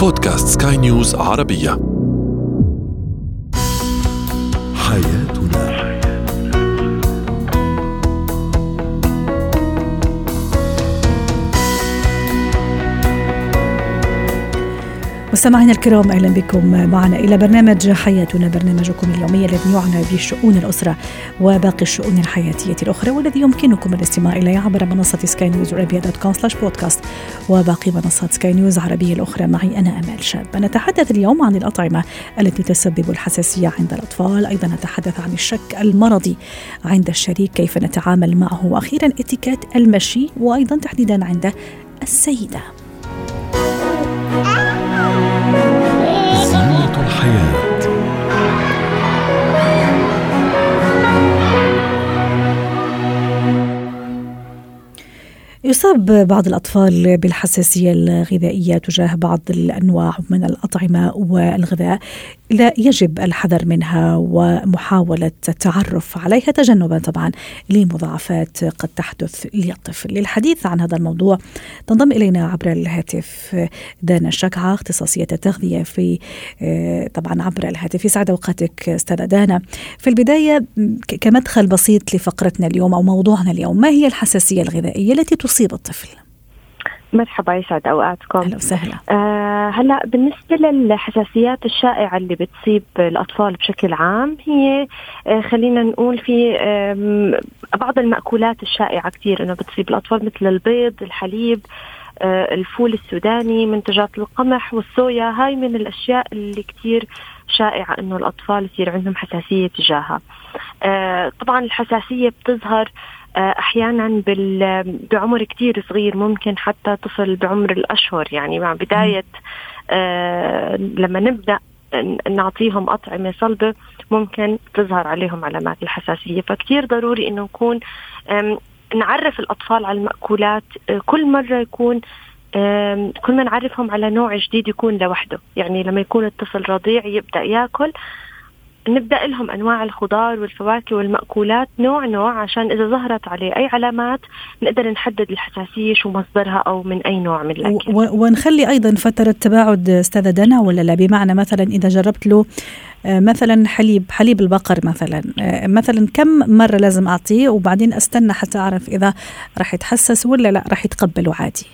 بودكاست سكاي نيوز عربية. حياتنا مستمعينا الكرام أهلا بكم معنا إلى برنامج حياتنا برنامجكم اليومي الذي يعنى بشؤون الأسرة وباقي الشؤون الحياتية الأخرى والذي يمكنكم الاستماع إليه عبر منصة سكاي نيوز عربيه dot com slash بودكاست وباقي منصات سكاي نيوز عربيه الأخرى. معي أنا أمال شاب. نتحدث اليوم عن الأطعمة التي تسبب الحساسية عند الأطفال. أيضا نتحدث عن الشك المرضي عند الشريك كيف نتعامل معه؟ وأخيرا اتيكيت المشي وأيضا تحديدا عند السيدة. يصاب بعض الأطفال بالحساسية الغذائية تجاه بعض الأنواع من الأطعمة والغذاء لا يجب الحذر منها ومحاولة التعرف عليها تجنبا طبعا لمضاعفات قد تحدث للطفل. للحديث عن هذا الموضوع تنضم إلينا عبر الهاتف دانا الشكعة اختصاصية التغذية في طبعا عبر الهاتف. يسعد أوقاتك أستاذة دانا. في البداية كمدخل بسيط لفقرتنا اليوم أو موضوعنا اليوم ما هي الحساسية الغذائية التي تصيب الطفل؟ مرحبا يسعد أوقاتكم. أهلا وسهلا. آه هلا بالنسبة للحساسيات الشائعة اللي بتصيب الأطفال بشكل عام هي آه خلينا نقول في آه بعض المأكولات الشائعة كثير إنه بتصيب الأطفال مثل البيض الحليب آه الفول السوداني منتجات القمح والصويا. هاي من الأشياء اللي كثير شائعة إنه الأطفال يصير عندهم حساسية تجاهها. آه طبعا الحساسية بتظهر أحيانا بعمر كثير صغير ممكن حتى طفل بعمر الأشهر. يعني مع بداية آه لما نبدأ نعطيهم أطعمة صلبة ممكن تظهر عليهم علامات الحساسية. فكثير ضروري إنه نكون نعرف الأطفال على المأكولات. كل مرة يكون كل ما نعرفهم على نوع جديد يكون لوحده. يعني لما يكون الطفل رضيع يبدأ يأكل نبدأ لهم أنواع الخضار والفواكه والمأكولات نوع نوع عشان إذا ظهرت عليه أي علامات نقدر نحدد الحساسيه شو مصدرها أو من أي نوع من الأكل. ونخلي أيضا فترة تباعد أستاذة دنا ولا لا؟ بمعنى مثلا إذا جربت له مثلا حليب حليب البقر مثلا. مثلا كم مرة لازم أعطيه؟ وبعدين أستنى حتى أعرف إذا راح يتحسس ولا لا راح يتقبله عادي.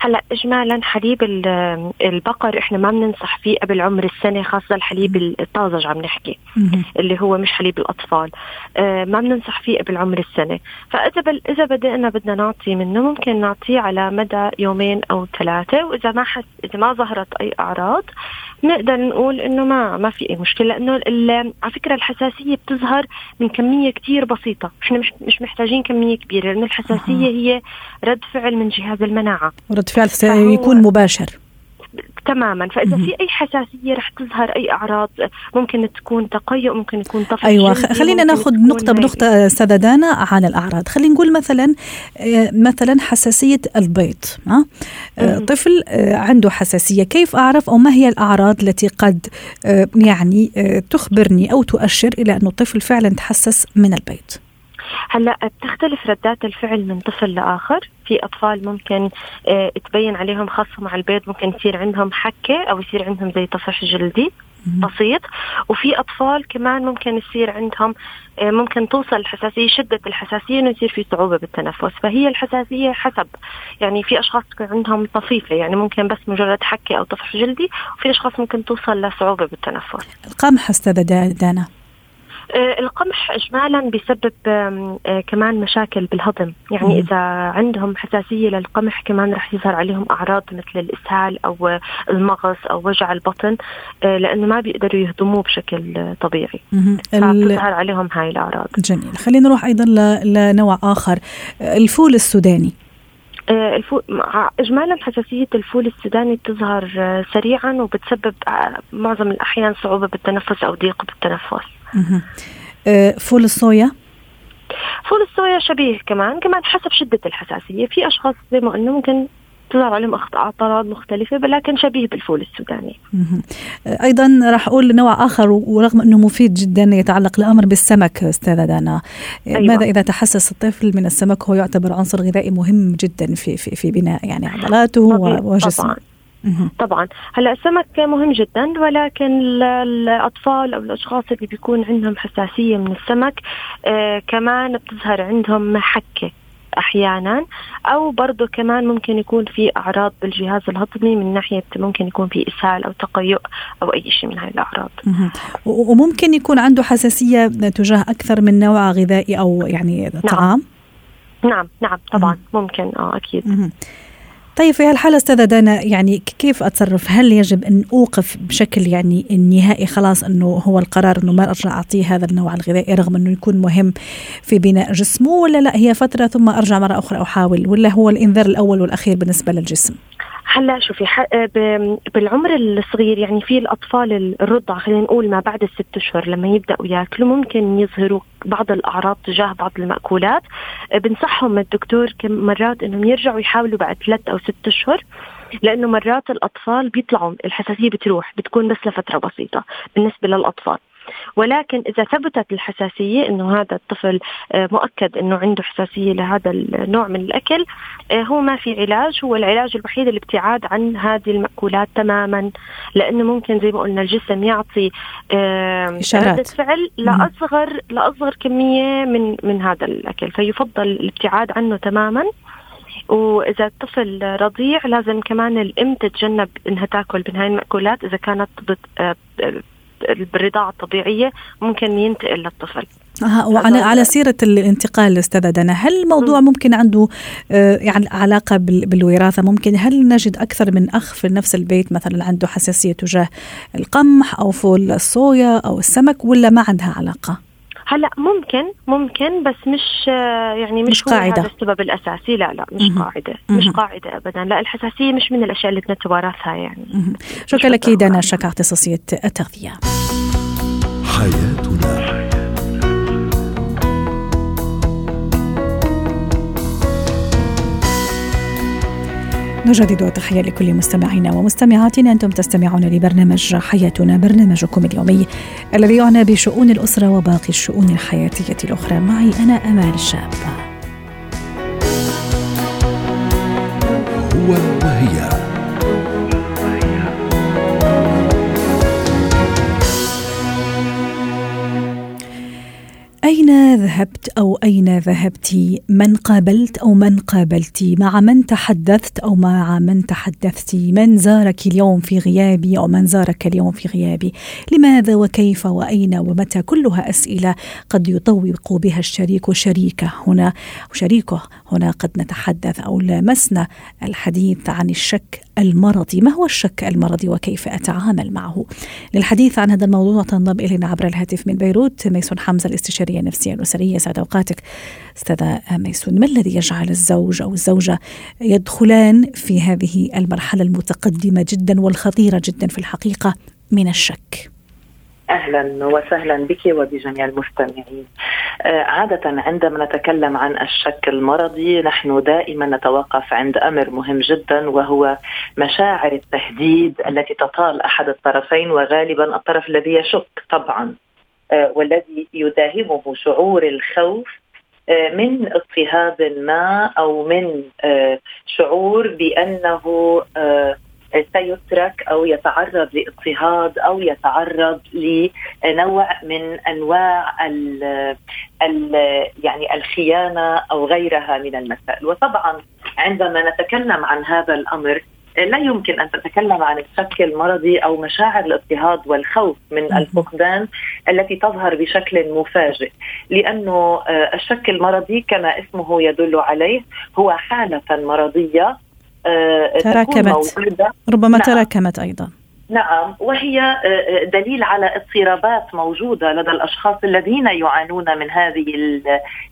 هلا اجمالا حليب البقر إحنا ما بننصح فيه قبل عمر السنة خاصة الحليب الطازج عم نحكي اللي هو مش حليب الأطفال. آه ما بننصح فيه قبل عمر السنة. فإذا بل إذا بدأنا بدنا نعطي منه ممكن نعطيه على مدى يومين أو ثلاثة. وإذا ما حس إذا ما ظهرت أي أعراض نقدر نقول إنه ما ما في أي مشكلة لأنه على فكرة الحساسية بتظهر من كمية كثير بسيطة. إحنا مش مش محتاجين كمية كبيرة لأنه الحساسية هي رد فعل من جهاز المناعة. رد فعل سيكون مباشر. تماما. فإذا في أي حساسية رح تظهر أي أعراض ممكن تكون تقيؤ ممكن يكون طفل أيوه خلينا ناخذ نقطة بنقطة استاذه دانا عن الأعراض. خلينا نقول مثلا مثلا حساسية البيض ها؟ طفل عنده حساسية. كيف أعرف أو ما هي الأعراض التي قد يعني تخبرني أو تؤشر إلى أنه الطفل فعلا تحسس من البيض؟ هلا بتختلف ردات الفعل من طفل لآخر. في أطفال ممكن آه تبين عليهم خاصة مع البيض ممكن يصير عندهم حكة أو يصير عندهم زي طفح جلدي بسيط. وفي أطفال كمان ممكن يصير عندهم آه ممكن توصل الحساسية شدة الحساسية إنه يصير في صعوبة بالتنفس. فهي الحساسية حسب. يعني في أشخاص تكون عندهم طفيفة يعني ممكن بس مجرد حكة أو طفح جلدي وفي أشخاص ممكن توصل لصعوبة بالتنفس. القمح استاذه دانا. القمح اجمالا بيسبب كمان مشاكل بالهضم. يعني إذا عندهم حساسية للقمح كمان رح يظهر عليهم أعراض مثل الإسهال أو المغص أو وجع البطن لأنه ما بيقدروا يهضموه بشكل طبيعي. فبتظهر عليهم هاي الأعراض. جميل. خلينا نروح أيضا لنوع آخر. الفول السوداني. الفول اجمالا حساسية الفول السوداني بتظهر سريعا وبتسبب معظم الأحيان صعوبة بالتنفس أو ضيق بالتنفس. فول الصويا فول الصويا شبيه كمان كمان حسب شدة الحساسية في أشخاص زي ما قلنا ممكن تظهر عليهم اعراض مختلفة ولكن شبيه بالفول السوداني. أيضا راح أقول نوع آخر ورغم إنه مفيد جدا يتعلق الأمر بالسمك أستاذة دانا. أيوة. ماذا إذا تحسس الطفل من السمك هو يعتبر عنصر غذائي مهم جدا في في في بناء يعني عضلاته وجسمه. طبعا طبعا. هلا السمك مهم جدا ولكن الأطفال أو الأشخاص اللي بيكون عندهم حساسية من السمك آه كمان بتظهر عندهم حكة أحيانا أو برضه كمان ممكن يكون في أعراض بالجهاز الهضمي من ناحية ممكن يكون في إسهال أو تقيؤ أو أي شيء من هاي الأعراض. وممكن يكون عنده حساسية تجاه أكثر من نوع غذائي أو يعني طعام؟ نعم نعم, نعم طبعا ممكن آه أكيد. طيب في هالحالة أستاذة دانا يعني كيف أتصرف؟ هل يجب أن أوقف بشكل يعني النهائي خلاص أنه هو القرار أنه ما أرجع أعطيه هذا النوع الغذائي رغم أنه يكون مهم في بناء جسمه ولا لا هي فترة ثم أرجع مرة أخرى أحاول ولا هو الإنذار الأول والأخير بالنسبة للجسم؟ هلا شوفي بالعمر الصغير يعني في الأطفال الرضع خلينا نقول ما بعد الست أشهر لما يبدأوا ياكلوا ممكن يظهروا بعض الأعراض تجاه بعض المأكولات. بنصحهم الدكتور كم مرات إنهم يرجعوا يحاولوا بعد ثلاث أو ست أشهر لأنه مرات الأطفال بيطلعوا الحساسية بتروح بتكون بس لفترة بسيطة بالنسبة للأطفال. ولكن إذا ثبتت الحساسية إنه هذا الطفل آه، مؤكد إنه عنده حساسية لهذا النوع من الأكل آه، هو ما في علاج هو العلاج الوحيد الابتعاد عن هذه المأكولات تماما لأنه ممكن زي ما قلنا الجسم يعطي ردة فعل لاصغر لاصغر كمية من من هذا الأكل فيفضل الابتعاد عنه تماما. وإذا الطفل رضيع لازم كمان الإم تتجنب إنها تأكل من هاي المأكولات إذا كانت بالرضاعة الطبيعية ممكن ينتقل للطفل. وعلى على سيرة الانتقال أستاذة دنا هل الموضوع ممكن عنده آه يعني علاقة بالوراثة ممكن؟ هل نجد أكثر من أخ في نفس البيت مثلا عنده حساسية تجاه القمح أو فول الصويا أو السمك ولا ما عندها علاقة؟ هلا ممكن ممكن بس مش يعني مش, مش قاعدة. هذا السبب الأساسي لا لا مش مم. قاعدة مش مم. قاعدة ابدا لا الحساسية مش من الأشياء اللي بنتوارثها يعني. شكرا لك دانا شكا اختصاصية التغذية حياتنا نجدد التحية لكل مستمعينا ومستمعاتنا. أنتم تستمعون لبرنامج حياتنا برنامجكم اليومي الذي يعنى بشؤون الأسرة وباقي الشؤون الحياتية الأخرى. معي أنا أمال شاب أو أين ذهبت؟ من قابلت أو من قابلت؟ مع من تحدثت أو مع من تحدثت؟ من زارك اليوم في غيابي أو من زارك اليوم في غيابي؟ لماذا وكيف وأين ومتى؟ كلها أسئلة قد يطوق بها الشريك شريكه هنا شريكه هنا قد نتحدث أو لامسنا الحديث عن الشك المرضي. ما هو الشك المرضي وكيف أتعامل معه؟ للحديث عن هذا الموضوع تنضم إلينا عبر الهاتف من بيروت. ميسون حمزة الاستشارية النفسية الأسرية. سعد أوقاتك. أستاذة ميسون ما الذي يجعل الزوج أو الزوجة يدخلان في هذه المرحلة المتقدمة جدا والخطيرة جدا في الحقيقة من الشك؟ أهلا وسهلا بك وبجميع المستمعين. آه، عادة عندما نتكلم عن الشك المرضي نحن دائما نتوقف عند أمر مهم جدا وهو مشاعر التهديد التي تطال أحد الطرفين وغالبا الطرف الذي يشك طبعا. والذي يداهمه شعور الخوف آه، من اضطهاد ما أو من شعور بأنه سيترك أو يتعرض لاضطهاد أو يتعرض لنوع من أنواع ال ال يعني الخيانة أو غيرها من المسائل. وطبعا عندما نتكلم عن هذا الأمر لا يمكن أن تتكلم عن الشك المرضي أو مشاعر الاضطهاد والخوف من الفقدان التي تظهر بشكل مفاجئ. لأنه آه، الشك المرضي كما اسمه يدل عليه هو حالة مرضية آه، تراكمت. ربما نعم. تراكمت أيضا. نعم. وهي آه، دليل على اضطرابات موجودة لدى الأشخاص الذين يعانون من هذه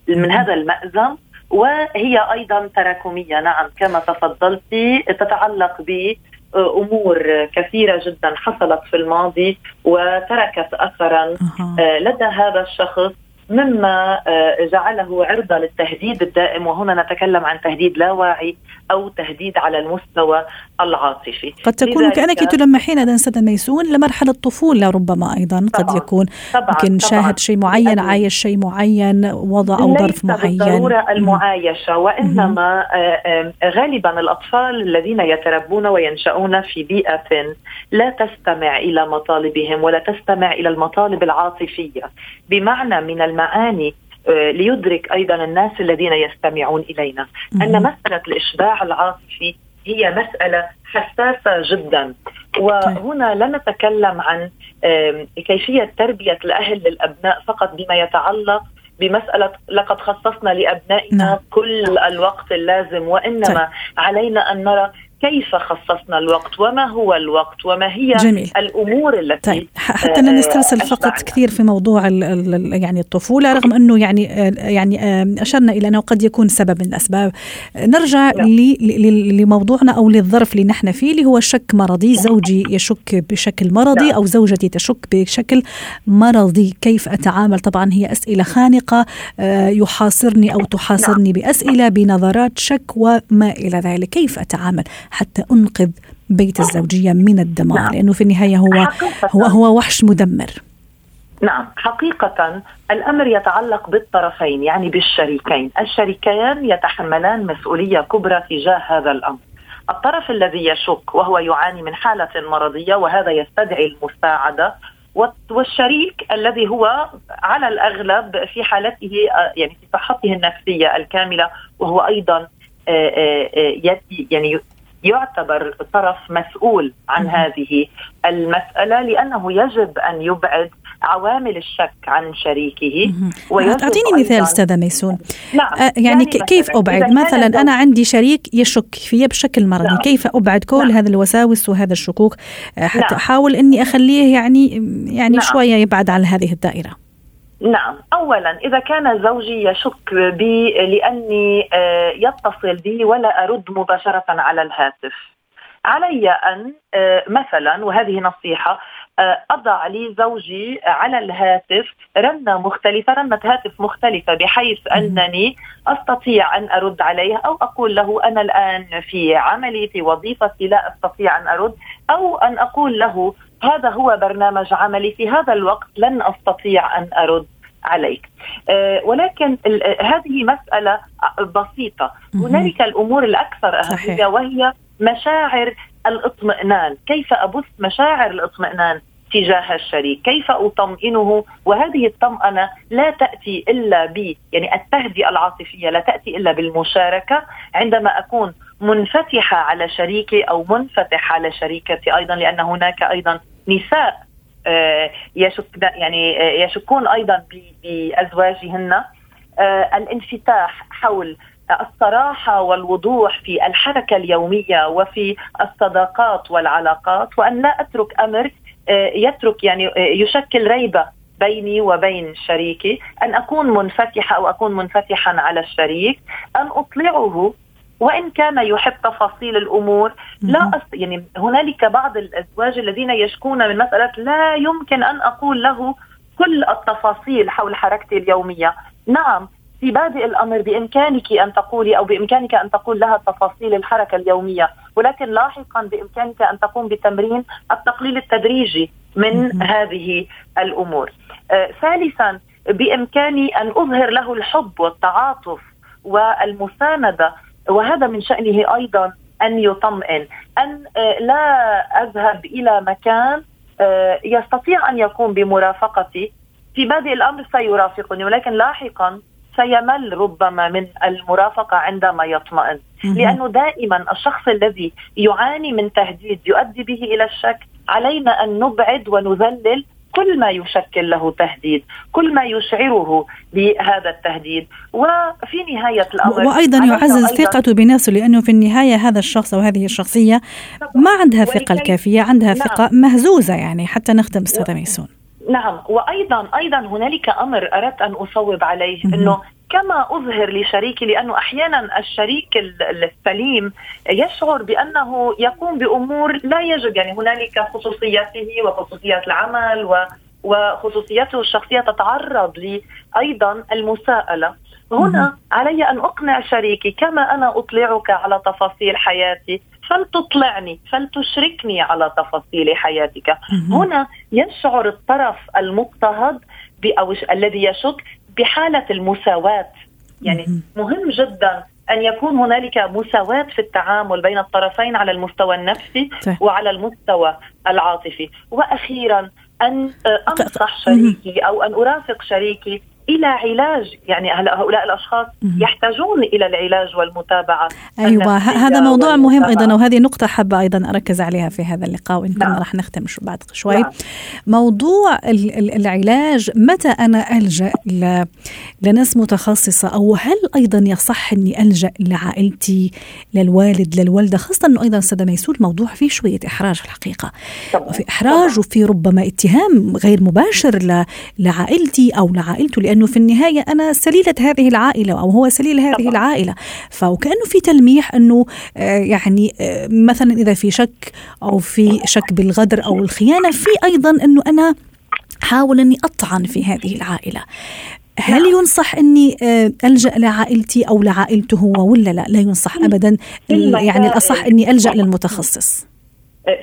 من هذا المأزم. وهي أيضا تراكمية. نعم كما تفضلت تتعلق ب امور كثيرة جدا حصلت في الماضي وتركت اثرا لدى هذا الشخص مما آه، جعله عرضة للتهديد الدائم وهنا نتكلم عن تهديد لا واعي أو تهديد على المستوى العاطفي. قد تكون كأنك تلمحين هذا أستاذ ميسون لمرحلة الطفولة ربما أيضا قد طبعا يكون. طبعا يمكن شاهد شيء معين عايش شيء معين وضع أو ظرف معين. بالضرورة المعايشة وإنما آه، غالبا الأطفال الذين يتربون وينشأون في بيئة لا تستمع إلى مطالبهم ولا تستمع إلى المطالب العاطفية. بمعنى من المعاني آه، ليدرك أيضا الناس الذين يستمعون إلينا أن مسألة الإشباع العاطفي هي مسألة حساسة جدا وهنا لا نتكلم عن كيفية تربية الأهل للأبناء فقط بما يتعلق بمسألة لقد خصصنا لأبنائنا نعم. كل الوقت اللازم وإنما طيب. علينا أن نرى كيف خصصنا الوقت؟ وما هو الوقت؟ وما هي جميل. الأمور التي طيب حتى لا نسترسل فقط كثير في موضوع ال ال يعني الطفولة رغم أنه يعني يعني أشرنا إلى أنه قد يكون سبب من الأسباب. نرجع نعم. لموضوعنا أو للظرف اللي نحن فيه اللي هو شك مرضي. زوجي يشك بشكل مرضي نعم. أو زوجتي تشك بشكل مرضي. كيف أتعامل؟ طبعا هي أسئلة خانقة آه، يحاصرني أو تحاصرني نعم. بأسئلة بنظرات شك وما إلى ذلك. كيف أتعامل؟ حتى أنقذ بيت الزوجية من الدمار نعم. لأنه في النهاية هو هو هو وحش مدمر. نعم حقيقة الأمر يتعلق بالطرفين يعني بالشريكين. الشريكان يتحملان مسؤولية كبرى تجاه هذا الأمر. الطرف الذي يشك وهو يعاني من حالة مرضية وهذا يستدعي المساعدة والشريك الذي هو على الأغلب في حالته يعني في صحته النفسية الكاملة وهو أيضا آه، آه، يعني يعتبر طرف مسؤول عن هذه المسألة لأنه يجب أن يبعد عوامل الشك عن شريكه أعطيني مثال أستاذة ميسون. نعم. آه يعني, يعني كيف أبعد؟ مثلا أنا عندي شريك يشك في بشكل مرضي. نعم. كيف أبعد كل نعم. هذه الوساوس وهذا الشكوك؟ آه، حتى نعم. أحاول أني أخليه يعني يعني نعم. شوية يبعد عن هذه الدائرة. نعم. اولا إذا كان زوجي يشك بي لأني آه، يتصل بي ولا أرد مباشرة على الهاتف. علي أن آه، مثلا وهذه نصيحة آه، أضع لي زوجي على الهاتف رنة مختلفة رنة هاتف مختلفة بحيث أنني أستطيع أن أرد عليه أو أقول له أنا الآن في عملي في وظيفتي لا أستطيع أن أرد أو أن أقول له هذا هو برنامج عملي في هذا الوقت لن أستطيع أن أرد عليك. أه ولكن هذه مسألة بسيطة. هنالك الأمور الأكثر أهمية وهي مشاعر الاطمئنان. كيف أبث مشاعر الاطمئنان تجاه الشريك؟ كيف أطمئنه؟ وهذه الطمأنة لا تأتي إلا ب يعني التهدئة العاطفية لا تأتي إلا بالمشاركة. عندما أكون منفتحة على شريكي أو منفتح على شريكتي أيضا لأن هناك أيضا نساء آه، يشك يعني آه، يشكون أيضا بأزواجهن. آه، الانفتاح حول الصراحة والوضوح في الحركة اليومية وفي الصداقات والعلاقات وأن لا أترك أمر يترك يعني يشكل ريبة بيني وبين شريكي أن أكون منفتحة أو أكون منفتحا على الشريك أن أطلعه وإن كان يحب تفاصيل الأمور. لا أص... يعني هنالك بعض الأزواج الذين يشكون من مسألة لا يمكن أن أقول له كل التفاصيل حول حركتي اليومية. نعم في بادئ الأمر بإمكانك أن تقولي أو بإمكانك أن تقول لها تفاصيل الحركة اليومية. ولكن لاحقا بإمكانك أن تقوم بتمرين التقليل التدريجي من هذه الأمور. آه ثالثا بإمكاني أن أظهر له الحب والتعاطف والمساندة. وهذا من شأنه أيضا أن يطمئن. أن آه، لا أذهب إلى مكان آه، يستطيع أن يقوم بمرافقتي. في بادئ الأمر سيرافقني ولكن لاحقا سيمل ربما من المرافقة عندما يطمئن. لأنه دائما الشخص الذي يعاني من تهديد يؤدي به إلى الشك. علينا أن نبعد ونذلل كل ما يشكل له تهديد كل ما يشعره بهذا التهديد. وفي نهاية الأمر وأيضا يعزز ثقته بنفسه لأنه في النهاية هذا الشخص أو هذه الشخصية ما عندها ثقة الكافية عندها نعم. ثقة مهزوزة يعني حتى نخدم أستاذة ميسون. نعم وأيضا أيضا هنالك أمر أردت أن أصوب عليه إنه كما أظهر لشريكي لأنه أحيانا الشريك السليم يشعر بأنه يقوم بأمور لا يجب يعني هنالك خصوصياته وخصوصيات العمل و وخصوصيته الشخصية تتعرض لي أيضا المساءلة. هنا علي أن أقنع شريكي كما أنا أطلعك على تفاصيل حياتي. فلتطلعني فلتشركني على تفاصيل حياتك. هنا يشعر الطرف المضطهد أو الذي يشك بحالة المساواة. يعني مهم. جدا أن يكون هنالك مساواة في التعامل بين الطرفين على المستوى النفسي وعلى المستوى العاطفي. وأخيرا أن أنصح شريكي أو أن أرافق شريكي إلى علاج يعني هؤلاء الأشخاص يحتاجون إلى العلاج والمتابعة أيوه هذا موضوع مهم أيضا وهذه نقطة حابة أيضا أركز عليها في هذا اللقاء وإن كنا نعم. راح نختم بعد شوي نعم. موضوع العلاج متى أنا ألجأ لناس متخصصة أو هل أيضا يصح إني ألجأ لعائلتي للوالد للوالدة خاصة إنه أيضا أستاذة ميسول موضوع فيه شوية إحراج الحقيقة طبعا. وفي إحراج وفي ربما اتهام غير مباشر لعائلتي أو لعائلته لأنه في النهاية أنا سليلة هذه العائلة أو هو سليل هذه طبعا. العائلة فكانه في تلميح أنه آه، يعني آه، مثلا إذا في شك أو في شك بالغدر أو الخيانة في أيضا أنه أنا حاول أني أطعن في هذه العائلة هل نعم. ينصح أني آه، ألجأ لعائلتي أو لعائلته هو ولا لا لا ينصح ابدا يعني الأصح أني ألجأ للمتخصص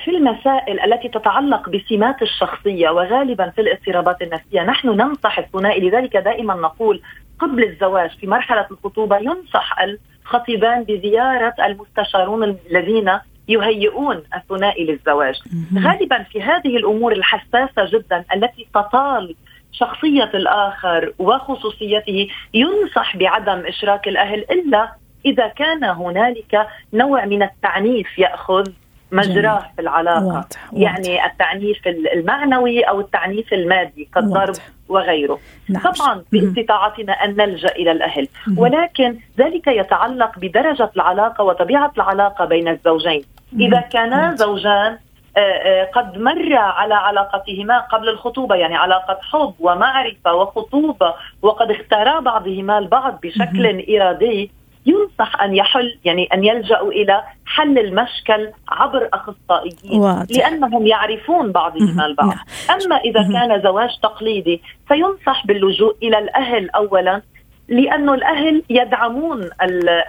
في المسائل التي تتعلق بسمات الشخصية وغالبا في الاضطرابات النفسية نحن ننصح الثنائي. لذلك دائما نقول قبل الزواج في مرحلة الخطوبة ينصح الخطيبان بزيارة المستشارون الذين يهيئون الثنائي للزواج. غالبا في هذه الأمور الحساسة جدا التي تطال شخصية الآخر وخصوصيته ينصح بعدم إشراك الأهل إلا إذا كان هنالك نوع من التعنيف يأخذ مجراه في العلاقة. واضح. واضح. يعني التعنيف المعنوي أو التعنيف المادي كالضرب وغيره. نعم. طبعا باستطاعتنا أن نلجأ إلى الأهل. مم. ولكن ذلك يتعلق بدرجة العلاقة وطبيعة العلاقة بين الزوجين. إذا كانا زوجان آه، آه، قد مر على علاقتهما قبل الخطوبة يعني علاقة حب ومعرفة وخطوبة وقد اختارا بعضهما البعض بشكل إرادي ينصح أن يحل يعني أن يلجأوا إلى حل المشكل عبر أخصائيين واضح. لأنهم يعرفون بعضهم البعض. أما إذا كان زواج تقليدي فينصح باللجوء إلى الأهل اولا لأنه الأهل يدعمون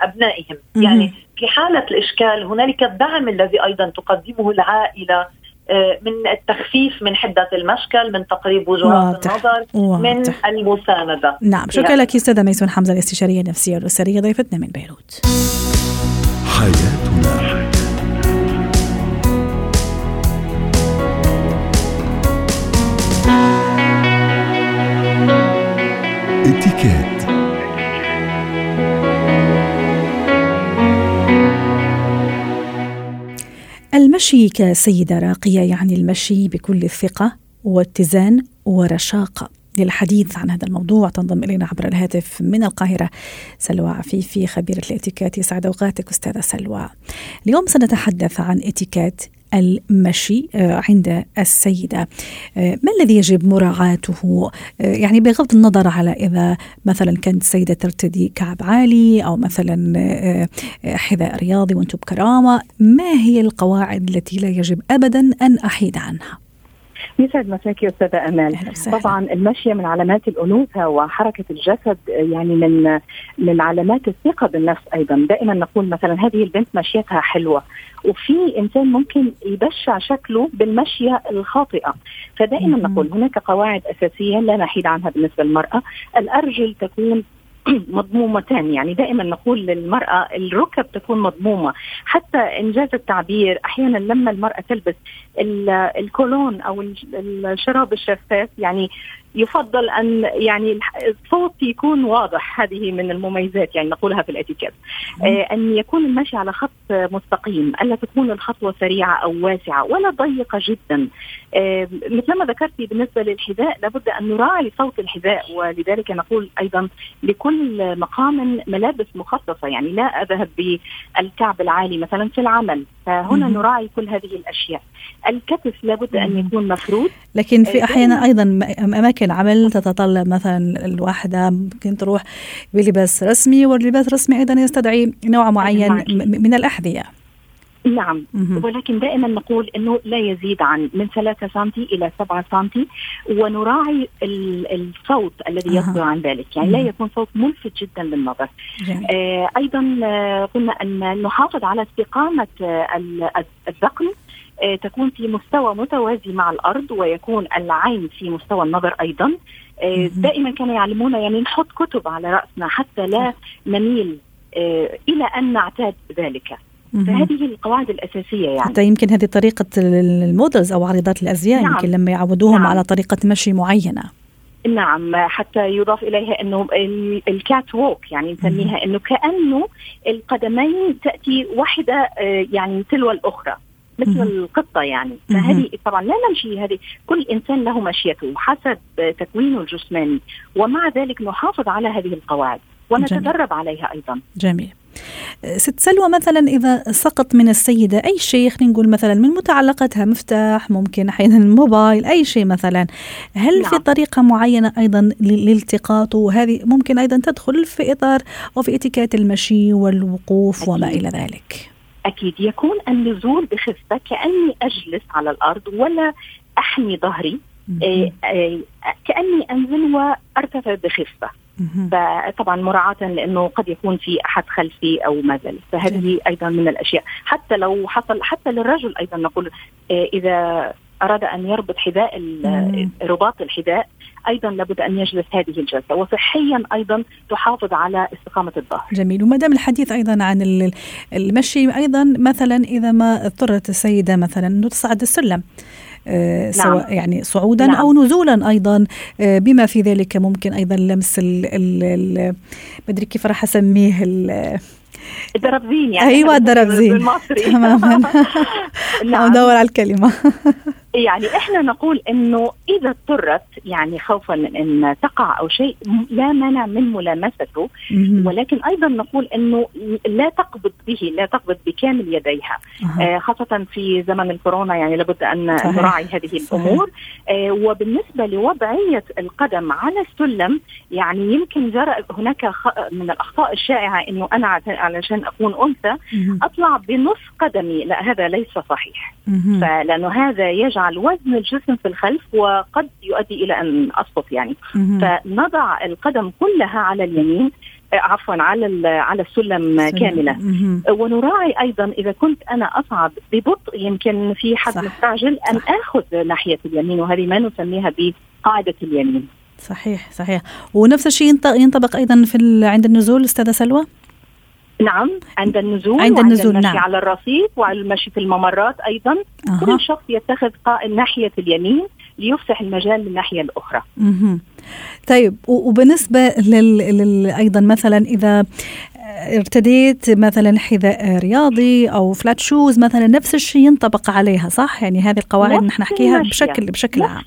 أبنائهم. يعني في حالة الإشكال هنالك الدعم الذي أيضا تقدمه العائلة آه، من التخفيف من حدة المشكل من تقريب وجهات النظر واضح. من المساندة. نعم شكرا لك أستاذة ميسون حمزة الاستشارية النفسية والأسرية ضيفتنا من بيروت. حياتنا. اتكات المشي كسيدة راقية يعني المشي بكل ثقة واتزان ورشاقة للحديث عن هذا الموضوع. تنضم إلينا عبر الهاتف من القاهرة سلوى عفيفي خبيرة الإتيكات. يسعد أوقاتك أستاذة سلوى. اليوم سنتحدث عن إتيكات المشي آه، عند السيدة. آه، ما الذي يجب مراعاته؟ آه، يعني بغض النظر على إذا مثلا كانت السيدة ترتدي كعب عالي أو مثلا حذاء رياضي وأنتم بكرامة ما هي القواعد التي لا يجب أبدا أن أحيد عنها؟ يسعد مساك يا استاذه امال طبعا المشي من علامات الأنوثة وحركة الجسد يعني من من علامات الثقة بالنفس أيضا. دائما نقول مثلا هذه البنت مشيتها حلوة وفي إنسان ممكن يبشع شكله بالمشيه الخاطئة. فدائما نقول هناك قواعد أساسية لا نحيد عنها بالنسبة للمرأة. الأرجل تكون مضمومتان. يعني دائما نقول للمرأة الركب تكون مضمومة. حتى إنجاز التعبير أحيانا لما المرأة تلبس الكولون أو الشراب الشفاف يعني يفضل أن يعني الصوت يكون واضح. هذه من المميزات يعني نقولها في الاتيكيت. آه أن يكون المشي على خط مستقيم ألا تكون الخطوة سريعة أو واسعة ولا ضيقة جدا. آه مثل ما ذكرتي بالنسبة للحذاء لابد أن نراعي صوت الحذاء ولذلك نقول أيضا لكل مقام ملابس مخصصة. يعني لا أذهب بالكعب العالي مثلا في العمل. فهنا نراعي كل هذه الأشياء. الكتف لابد أن يكون مفرود. لكن في أحيانا أيضا أماكن عمل تتطلب مثلا الواحدة ممكن تروح بلباس رسمي واللباس الرسمي أيضا يستدعي نوع معين من الأحذية. نعم. ولكن دائما نقول إنه لا يزيد عن من 3 سم إلى 7 سم ونراعي الصوت الذي يصدر عن ذلك. يعني لا يكون صوت ملفت جدا للنظر. آه أيضا آه قلنا أن نحافظ على استقامة آه الذقن تكون في مستوى متوازي مع الأرض ويكون العين في مستوى النظر أيضا. آه دائما كانوا يعلمونا يعني نحط كتب على رأسنا حتى لا نميل آه إلى أن نعتاد ذلك. فهذه القواعد الأساسية يعني. حتى يمكن هذه طريقة ال models أو عارضات الأزياء نعم. يمكن لما يعودوهم نعم. على طريقة مشي معينة. نعم حتى يضاف إليها أنه ال catwalk يعني نسميها أنه كأنه القدمين تأتي واحدة آه، يعني تلو الأخرى. مثل القطة يعني. فهذه طبعا لا نمشي هذه. كل إنسان له مشيته حسب تكوينه الجسماني. ومع ذلك نحافظ على هذه القواعد ونتدرب جميل. عليها أيضا. جميل. ست سلوى مثلا إذا سقط من السيدة أي شيء خلينا نقول مثلا من متعلقاتها مفتاح ممكن أحيانا الموبايل أي شيء مثلا هل نعم. في طريقة معينة أيضا لالتقاطه؟ وهذه ممكن أيضا تدخل في إطار أو في اتكات المشي والوقوف أكيد. وما إلى ذلك. أكيد يكون النزول بخفة كأني أجلس على الأرض ولا أحمي ظهري إيه إيه كأني أنزل وأرتفع بخفة. فطبعا مراعاة لأنه قد يكون في أحد خلفي أو ما ذلك فهذه أيضا من الأشياء. حتى لو حصل حتى للرجل أيضا نقول إيه إذا أراد أن يربط حذاء رباط الحذاء أيضا لابد أن يجلس هذه الجلسة وصحيا أيضا تحافظ على استقامة الظهر. جميل. وما دام الحديث أيضا عن المشي أيضا مثلا إذا ما اضطرت السيدة مثلا انه تصعد السلم آه نعم. سواء يعني صعودا نعم. أو نزولا أيضا آه بما في ذلك ممكن أيضا لمس ال ال بدري كيف راح أسميه الدربزين يعني. أيوه الدربزين. تماما. نعم. ادور على الكلمة. يعني إحنا نقول إنه إذا اضطرت يعني خوفا من إن تقع أو شيء لا مانع من ملامسته. ولكن أيضا نقول إنه لا تقبض به لا تقبض بكامل يديها. آه خاصة في زمن الكورونا يعني لابد أن نراعي هذه الأمور. آه وبالنسبة لوضعية القدم على السلم يعني يمكن جرى هناك من الأخطاء الشائعة إنه أنا علشان أكون أنثى أطلع بنص قدمي. لا هذا ليس صحيح. فلأنه هذا يجعل وزن الجسم في الخلف وقد يؤدي إلى أن أسقط يعني. فنضع القدم كلها على اليمين آه، عفوا على على السلم كاملة. ونراعي أيضا إذا كنت أنا اصعد ببطء يمكن في حد صح. مستعجل أن صح. آخذ ناحية اليمين وهذه ما نسميها بقاعدة اليمين. صحيح صحيح. ونفس الشيء ينطبق أيضا في عند النزول أستاذة سلوى؟ نعم عند النزول عند النزول المشي نعم. على الرصيف وعلى المشي في الممرات أيضا أه. كل شخص يتخذ ناحية اليمين ليفسح المجال للناحية الأخرى. مه. طيب وبالنسبة لل... لل... أيضا مثلا إذا ارتديت مثلا حذاء رياضي أو flat shoes مثلا نفس الشيء ينطبق عليها صح؟ يعني هذه القواعد نحن نحكيها بشكل بشكل عام.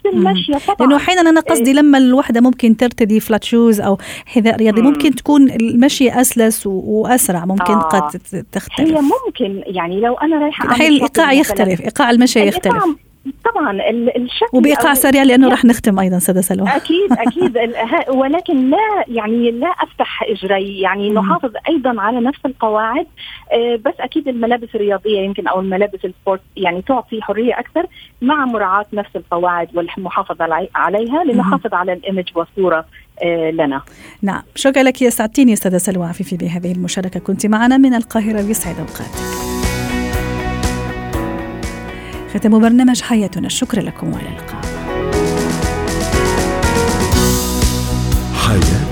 لأنه أحيانا أنا قصدي إيه. لما الوحدة ممكن ترتدي flat shoes أو حذاء رياضي مم. ممكن تكون المشي أسلس وأسرع ممكن آه. قد تختلف. هي ممكن يعني لو أنا رايحة الحين الإيقاع يختلف إيقاع المشي يختلف. طبعا الشكل وبايقاع سريع لأنه راح نختم أيضا سادة سلوى. أكيد أكيد. ولكن لا يعني لا أفتح إجري. يعني نحافظ أيضا على نفس القواعد. آه، بس أكيد الملابس الرياضية يمكن أو الملابس السبورت يعني تعطي حرية أكثر مع مراعاة نفس القواعد والمحافظة عليها لنحافظ على الإيمج والصورة آه، لنا. نعم. شكرا لك يا سعدتيني استاذه سلوى عفيفي بهذه المشاركة. كنت معنا من القاهرة يسعد أوقاتك. ختم برنامج حياتنا الشكر لكم وإلى اللقاء حياتي.